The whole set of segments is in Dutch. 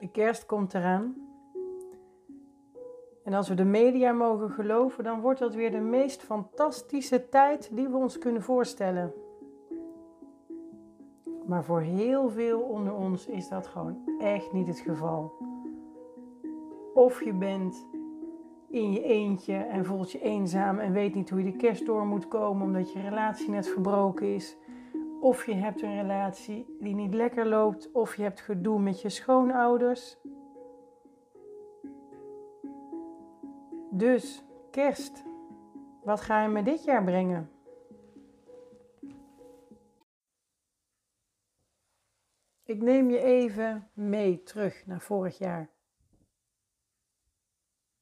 De kerst komt eraan. En als we de media mogen geloven, dan wordt dat weer de meest fantastische tijd die we ons kunnen voorstellen. Maar voor heel veel onder ons is dat gewoon echt niet het geval. Of je bent in je eentje en voelt je eenzaam en weet niet hoe je de kerst door moet komen omdat je relatie net verbroken is. Of je hebt een relatie die niet lekker loopt, of je hebt gedoe met je schoonouders. Dus, kerst. Wat ga je me dit jaar brengen? Ik neem je even mee terug naar vorig jaar.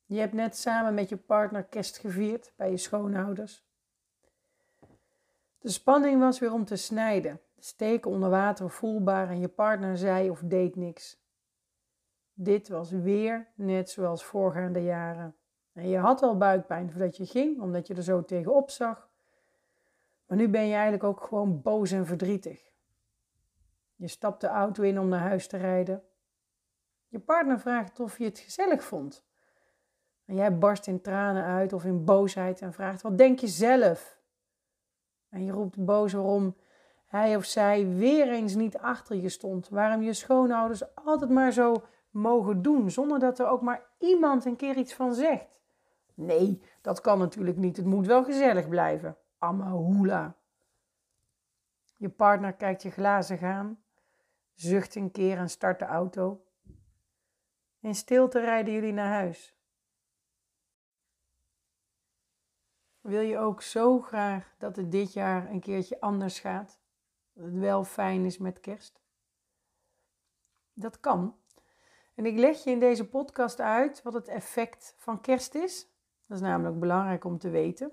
Je hebt net samen met je partner kerst gevierd bij je schoonouders. De spanning was weer om te snijden, de steken onder water voelbaar en je partner zei of deed niks. Dit was weer net zoals voorgaande jaren. En je had al buikpijn voordat je ging, omdat je er zo tegenop zag. Maar nu ben je eigenlijk ook gewoon boos en verdrietig. Je stapt de auto in om naar huis te rijden. Je partner vraagt of je het gezellig vond. En jij barst in tranen uit of in boosheid en vraagt: Wat denk je zelf? En je roept boos waarom hij of zij weer eens niet achter je stond. Waarom je schoonouders altijd maar zo mogen doen, zonder dat er ook maar iemand een keer iets van zegt. Nee, dat kan natuurlijk niet. Het moet wel gezellig blijven. Amahula. Je partner kijkt je glazig aan, zucht een keer en start de auto. In stilte rijden jullie naar huis. Wil je ook zo graag dat het dit jaar een keertje anders gaat? Dat het wel fijn is met kerst? Dat kan. En ik leg je in deze podcast uit wat het effect van kerst is. Dat is namelijk belangrijk om te weten.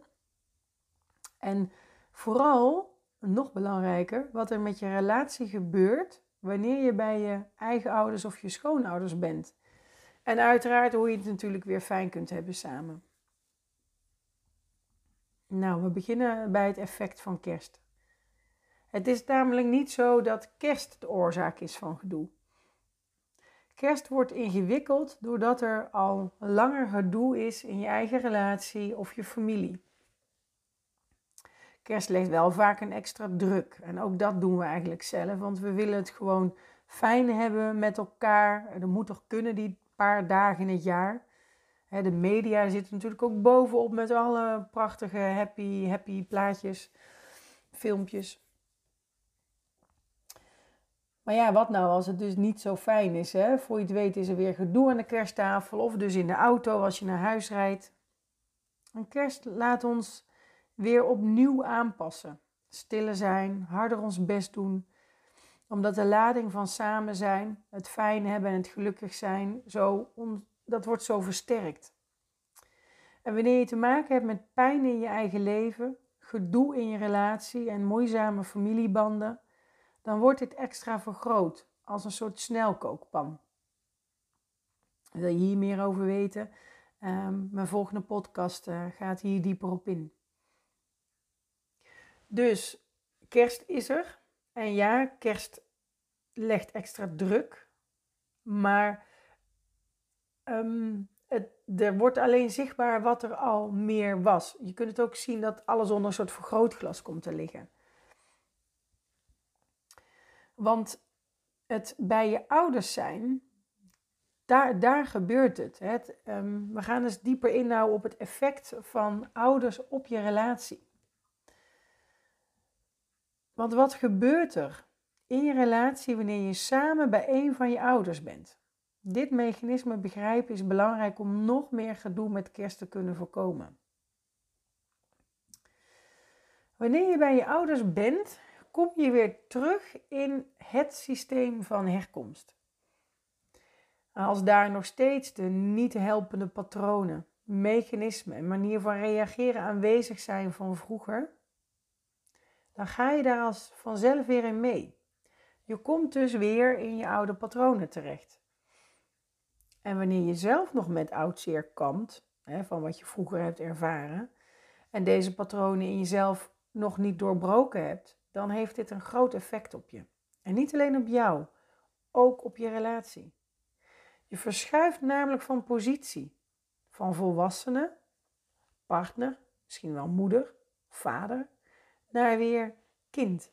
En vooral, nog belangrijker, wat er met je relatie gebeurt wanneer je bij je eigen ouders of je schoonouders bent. En uiteraard hoe je het natuurlijk weer fijn kunt hebben samen. Nou, we beginnen bij het effect van kerst. Het is namelijk niet zo dat kerst de oorzaak is van gedoe. Kerst wordt ingewikkeld doordat er al langer gedoe is in je eigen relatie of je familie. Kerst legt wel vaak een extra druk en ook dat doen we eigenlijk zelf, want we willen het gewoon fijn hebben met elkaar. Er moet toch kunnen die paar dagen in het jaar. De media zitten natuurlijk ook bovenop met alle prachtige happy, happy plaatjes, filmpjes. Maar ja, wat nou als het dus niet zo fijn is? Hè? Voor je het weet is er weer gedoe aan de kersttafel of dus in de auto als je naar huis rijdt. Een kerst laat ons weer opnieuw aanpassen. Stiller zijn, harder ons best doen. Omdat de lading van samen zijn, het fijn hebben en het gelukkig zijn, zo dat wordt zo versterkt. En wanneer je te maken hebt met pijn in je eigen leven, gedoe in je relatie en moeizame familiebanden, dan wordt dit extra vergroot als een soort snelkookpan. Wil je hier meer over weten? Um, mijn volgende podcast uh, gaat hier dieper op in. Dus kerst is er. En ja, kerst legt extra druk. Maar het, er wordt alleen zichtbaar wat er al meer was. Je kunt het ook zien dat alles onder een soort vergrootglas komt te liggen. Want het bij je ouders zijn, daar, daar gebeurt het. um, we gaan eens dieper in nou op het effect van ouders op je relatie. Want wat gebeurt er in je relatie wanneer je samen bij een van je ouders bent? Dit mechanisme begrijpen is belangrijk om nog meer gedoe met kerst te kunnen voorkomen. Wanneer je bij je ouders bent, kom je weer terug in het systeem van herkomst. Als daar nog steeds de niet helpende patronen, mechanismen en manier van reageren aanwezig zijn van vroeger, dan ga je daar als vanzelf weer in mee. Je komt dus weer in je oude patronen terecht. En wanneer je zelf nog met oud zeer kampt, hè, van wat je vroeger hebt ervaren, en deze patronen in jezelf nog niet doorbroken hebt, dan heeft dit een groot effect op je. En niet alleen op jou, ook op je relatie. Je verschuift namelijk van positie. Van volwassene, partner, misschien wel moeder, vader, naar weer kind.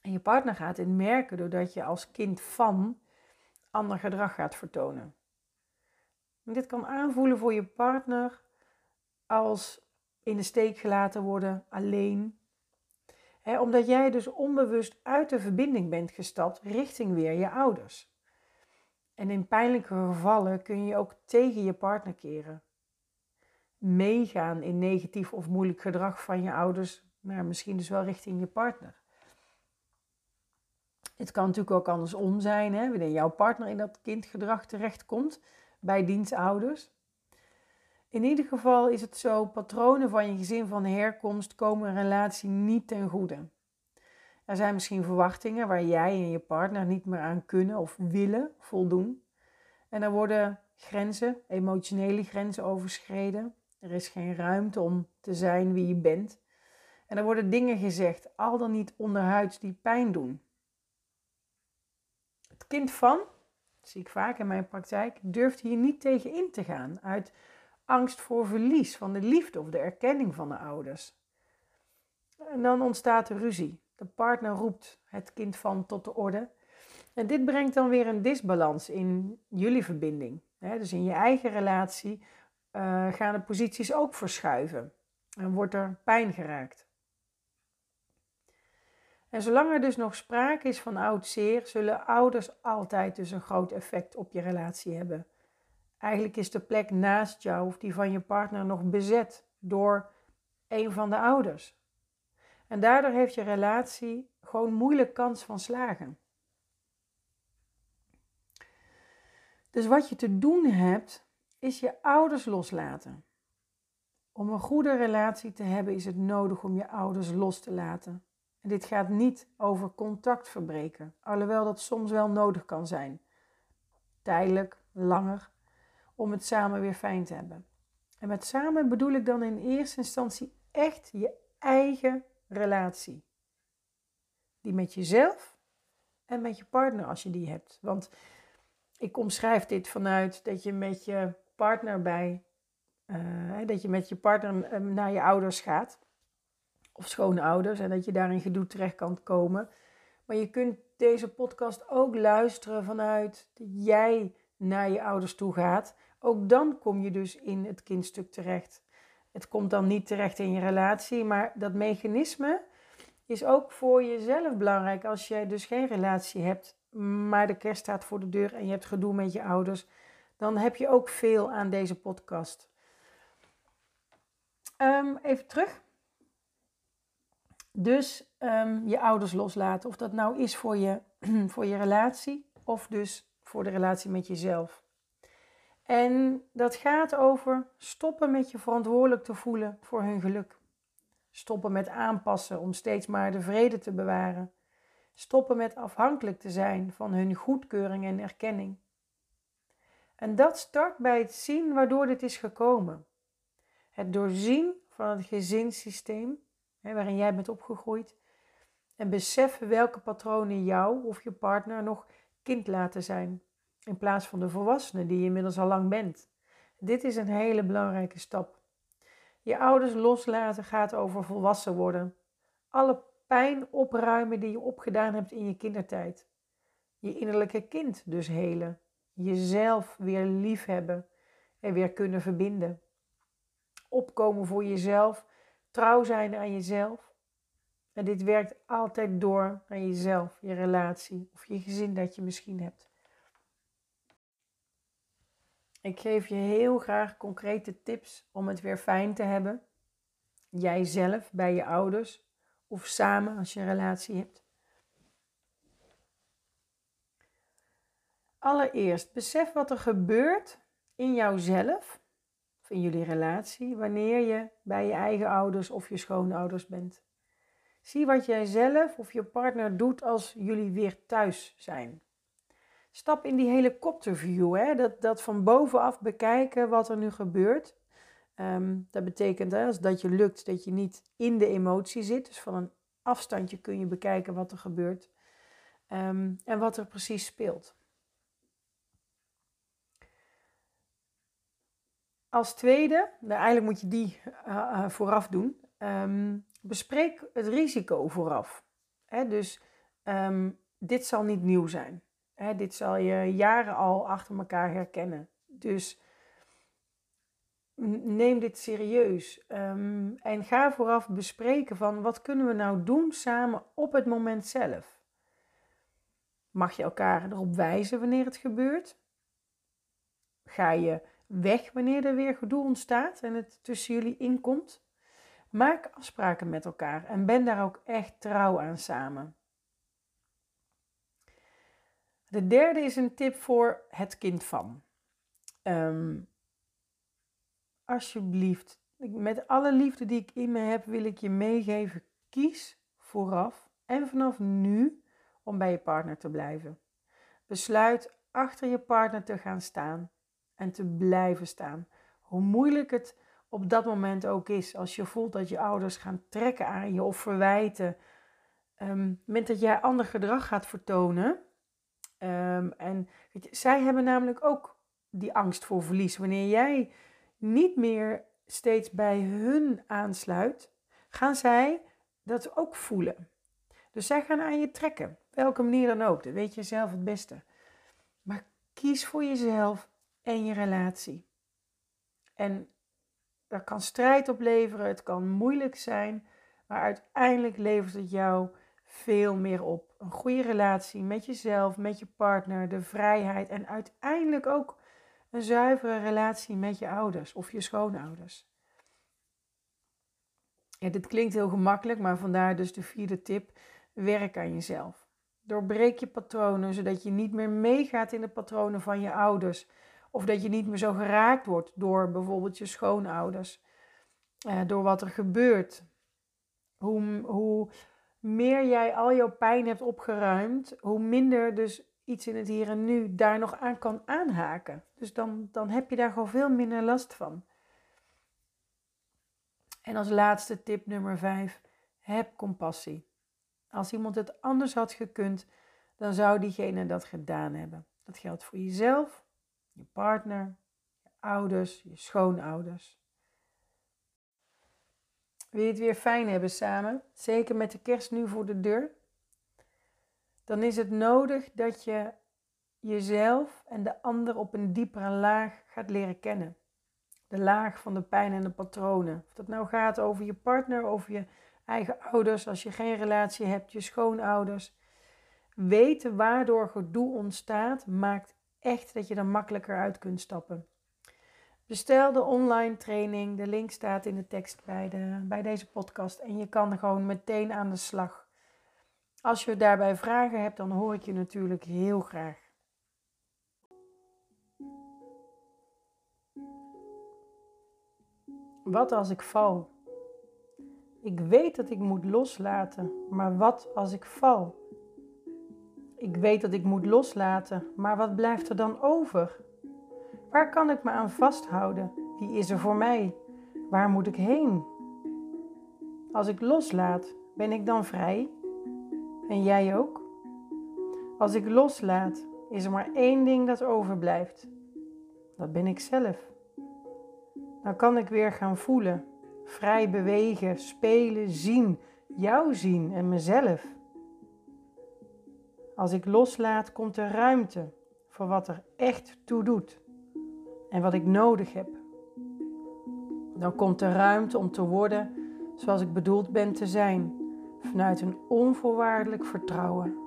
En je partner gaat dit merken doordat je als kind van ander gedrag gaat vertonen. En dit kan aanvoelen voor je partner als in de steek gelaten worden, alleen. omdat jij dus onbewust uit de verbinding bent gestapt richting weer je ouders. En in pijnlijke gevallen kun je ook tegen je partner keren. Meegaan in negatief of moeilijk gedrag van je ouders, maar misschien dus wel richting je partner. Het kan natuurlijk ook andersom zijn, hè, wanneer jouw partner in dat kindgedrag terechtkomt bij dienstouders. In ieder geval is het zo, patronen van je gezin van herkomst komen een relatie niet ten goede. Er zijn misschien verwachtingen waar jij en je partner niet meer aan kunnen of willen voldoen. En er worden grenzen, emotionele grenzen overschreden. Er is geen ruimte om te zijn wie je bent. En er worden dingen gezegd, al dan niet onderhuids, die pijn doen. Kind van, dat zie ik vaak in mijn praktijk, durft hier niet tegen in te gaan uit angst voor verlies van de liefde of de erkenning van de ouders. En dan ontstaat er ruzie. De partner roept het kind van tot de orde. En dit brengt dan weer een disbalans in jullie verbinding. Dus in je eigen relatie uh, gaan de posities ook verschuiven en wordt er pijn geraakt. En zolang er dus nog sprake is van oud zeer, zullen ouders altijd dus een groot effect op je relatie hebben. Eigenlijk is de plek naast jou of die van je partner nog bezet door een van de ouders. En daardoor heeft je relatie gewoon moeilijk kans van slagen. Dus wat je te doen hebt, is je ouders loslaten. Om een goede relatie te hebben is het nodig om je ouders los te laten. Dit gaat niet over contact verbreken, alhoewel dat soms wel nodig kan zijn. Tijdelijk, langer, om het samen weer fijn te hebben. En met samen bedoel ik dan in eerste instantie echt je eigen relatie. Die met jezelf en met je partner als je die hebt. Want ik omschrijf dit vanuit dat je met je partner bij, uh, dat je met je partner eh, naar je ouders gaat. Of schoonouders en dat je daar in gedoe terecht kan komen. Maar je kunt deze podcast ook luisteren vanuit dat jij naar je ouders toe gaat. Ook dan kom je dus in het kindstuk terecht. Het komt dan niet terecht in je relatie, maar dat mechanisme is ook voor jezelf belangrijk als jij dus geen relatie hebt, maar de kerst staat voor de deur en je hebt gedoe met je ouders. Dan heb je ook veel aan deze podcast. Um, even terug. Dus um, je ouders loslaten. Of dat nou is voor je, voor je relatie of dus voor de relatie met jezelf. En dat gaat over stoppen met je verantwoordelijk te voelen voor hun geluk. Stoppen met aanpassen om steeds maar de vrede te bewaren. Stoppen met afhankelijk te zijn van hun goedkeuring en erkenning. En dat start bij het zien waardoor dit is gekomen. Het doorzien van het gezinssysteem waarin jij bent opgegroeid. En beseffen welke patronen jou of je partner nog kind laten zijn in plaats van de volwassene die je inmiddels al lang bent. Dit is een hele belangrijke stap. Je ouders loslaten gaat over volwassen worden. Alle pijn opruimen die je opgedaan hebt in je kindertijd. Je innerlijke kind dus helen. Jezelf weer liefhebben en weer kunnen verbinden. Opkomen voor jezelf, trouw zijn aan jezelf. En dit werkt altijd door aan jezelf, je relatie of je gezin dat je misschien hebt. Ik geef je heel graag concrete tips om het weer fijn te hebben. Jijzelf bij je ouders of samen als je een relatie hebt. Allereerst, besef wat er gebeurt in jouzelf, in jullie relatie, wanneer je bij je eigen ouders of je schoonouders bent. Zie wat jij zelf of je partner doet als jullie weer thuis zijn. Stap in die helikopterview, hè? Dat, dat van bovenaf bekijken wat er nu gebeurt. Ehm, dat betekent hè, als dat je lukt dat je niet in de emotie zit. Dus van een afstandje kun je bekijken wat er gebeurt um, en wat er precies speelt. Als tweede, nou, eigenlijk moet je die uh, vooraf doen. Ehm, bespreek het risico vooraf. dus um, dit zal niet nieuw zijn. dit zal je jaren al achter elkaar herkennen. Dus neem dit serieus. Um, en ga vooraf bespreken van wat kunnen we nou doen samen op het moment zelf. Mag je elkaar erop wijzen wanneer het gebeurt? Ga je weg wanneer er weer gedoe ontstaat en het tussen jullie inkomt? Maak afspraken met elkaar en ben daar ook echt trouw aan samen. De derde is een tip voor het kind van. Um, alsjeblieft, met alle liefde die ik in me heb, wil ik je meegeven: kies vooraf en vanaf nu om bij je partner te blijven. Besluit achter je partner te gaan staan en te blijven staan. Hoe moeilijk het op dat moment ook is, als je voelt dat je ouders gaan trekken aan je of verwijten. Um, dat jij ander gedrag gaat vertonen. Um, en zij hebben namelijk ook die angst voor verlies. Wanneer jij niet meer steeds bij hun aansluit, gaan zij dat ook voelen. Dus zij gaan aan je trekken, welke manier dan ook. Dat weet je zelf het beste. Maar kies voor jezelf en je relatie. En dat kan strijd opleveren, het kan moeilijk zijn, maar uiteindelijk levert het jou veel meer op. Een goede relatie met jezelf, met je partner, de vrijheid en uiteindelijk ook een zuivere relatie met je ouders of je schoonouders. Ja, dit klinkt heel gemakkelijk, maar vandaar dus de vierde tip: werk aan jezelf. Doorbreek je patronen, zodat je niet meer meegaat in de patronen van je ouders. Of dat je niet meer zo geraakt wordt door bijvoorbeeld je schoonouders. Eh, door wat er gebeurt. Hoe, hoe meer jij al jouw pijn hebt opgeruimd, hoe minder dus iets in het hier en nu daar nog aan kan aanhaken. Dus dan, dan heb je daar gewoon veel minder last van. En als laatste tip nummer 5, heb compassie. Als iemand het anders had gekund, dan zou diegene dat gedaan hebben. Dat geldt voor jezelf, je partner, je ouders, je schoonouders. Wil je het weer fijn hebben samen? Zeker met de kerst nu voor de deur? Dan is het nodig dat je jezelf en de ander op een diepere laag gaat leren kennen. De laag van de pijn en de patronen. Of dat nou gaat over je partner, over je eigen ouders, als je geen relatie hebt, je schoonouders. Weten waardoor gedoe ontstaat, maakt echt dat je er makkelijker uit kunt stappen. Bestel de online training. De link staat in de tekst bij, de, bij deze podcast. En je kan gewoon meteen aan de slag. Als je daarbij vragen hebt, dan hoor ik je natuurlijk heel graag. Wat als ik val? Ik weet dat ik moet loslaten, maar wat als ik val? Ik weet dat ik moet loslaten, maar wat blijft er dan over? Waar kan ik me aan vasthouden? Wie is er voor mij? Waar moet ik heen? Als ik loslaat, ben ik dan vrij? En jij ook? Als ik loslaat, is er maar één ding dat overblijft. Dat ben ik zelf. Dan kan ik weer gaan voelen, vrij bewegen, spelen, zien, jou zien en mezelf. Als ik loslaat, komt er ruimte voor wat er echt toe doet en wat ik nodig heb. Dan komt er ruimte om te worden zoals ik bedoeld ben te zijn, vanuit een onvoorwaardelijk vertrouwen.